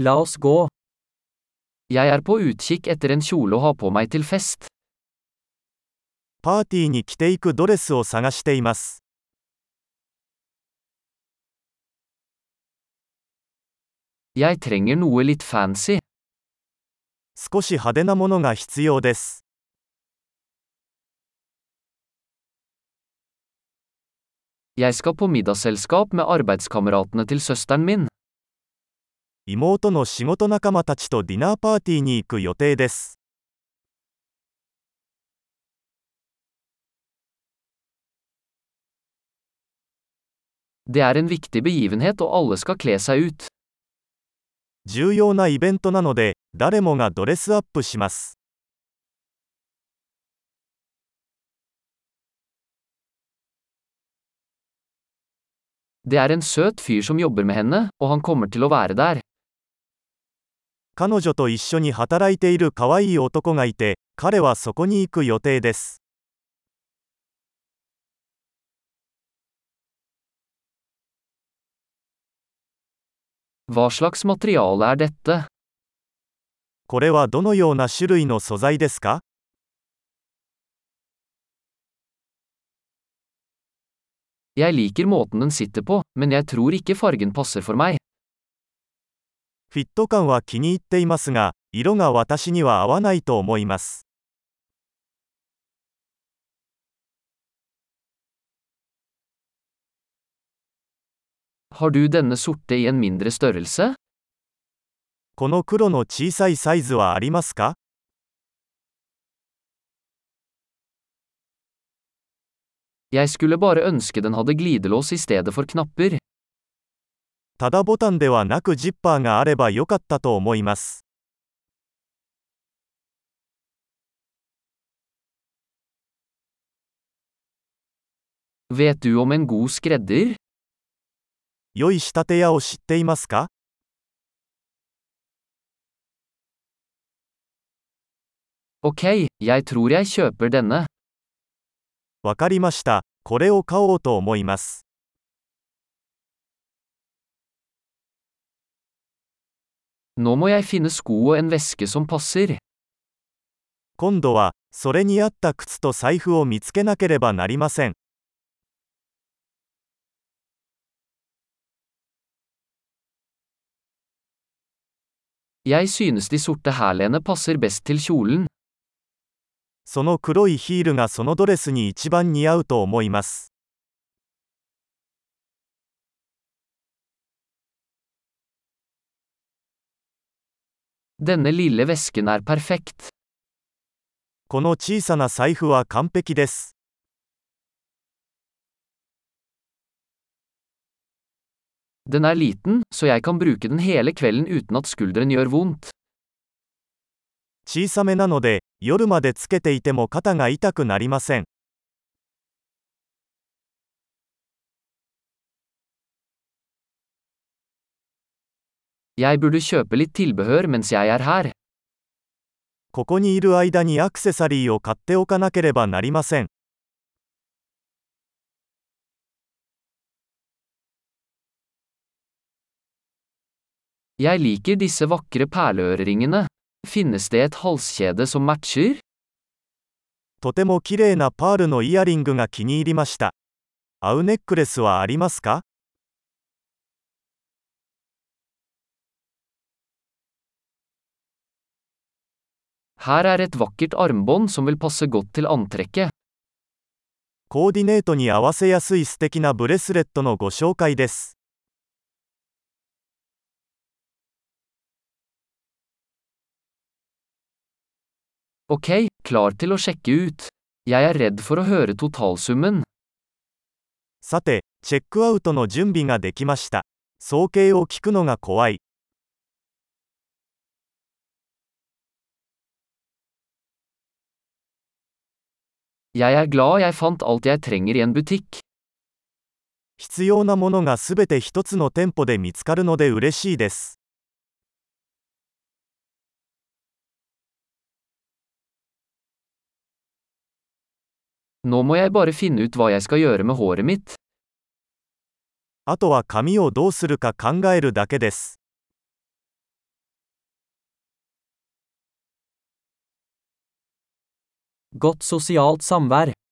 La oss gå. Jeg er på utkikk etter en kjole å ha på meg til fest. パーティーに着ていくドレスを探しています。 Jeg trenger noe litt fancy. 少し派手なものが必要です。 Jeg skal på middagsselskap med arbeidskameratene til søsteren min. 妹の仕事仲間たちとディナーパーティーに行く予定です。Er. 重要なイベントなので、誰もがドレスアップします。Det er en søt fyr som jobber med henne, og han kommer til å være der. 彼女と一緒に働いている可愛い男がいて、彼はそこに行く予定です。Er? これはどのような種類の素材ですか Jeg liker måten den sitter på, men jeg tror ikke fargen passer for meg. フィット感は気に入っていますが、色が私には合わないと思います。この黒の小さいサイズはありますか Jeg skulle bare ønske den hadde glidelås i stedet for knapper. ただボタンではなくジッパーがあればよかったと思います。良い仕立て屋を知っていますか？わかりました。これを買おうと思います。今度はそれに合った靴と財布を見つけなければなりません。その黒いヒールがそのドレスに一番似合うと思います。Denne lille vesken er perfekt. この小さな財布は完璧です。Den er liten, så jeg kan bruke den hele kvelden uten at skulderen gjør vondt. 小さめなので、夜までつけていても肩が痛くなりません。ここにいる間にアクセサリーを買っておかなければなりません。とてもきれいなパールのイヤリングが気に入りました。アウネックレスはありますか？Her er et vakkert armbånd som vil passe godt til antrekket. コーディネートに合わせやすい素敵なブレスレットのご紹介です。Ok, klar til å sjekke ut. Jeg er redd for å høre totalsummen. さて、チェックアウトの準備ができました。総計を聞くのが怖い。必要なものがすべて一つの店舗で見つかるのでうれしいです。あとは紙をどうするか考えるだけです。Godt sosialt samvær.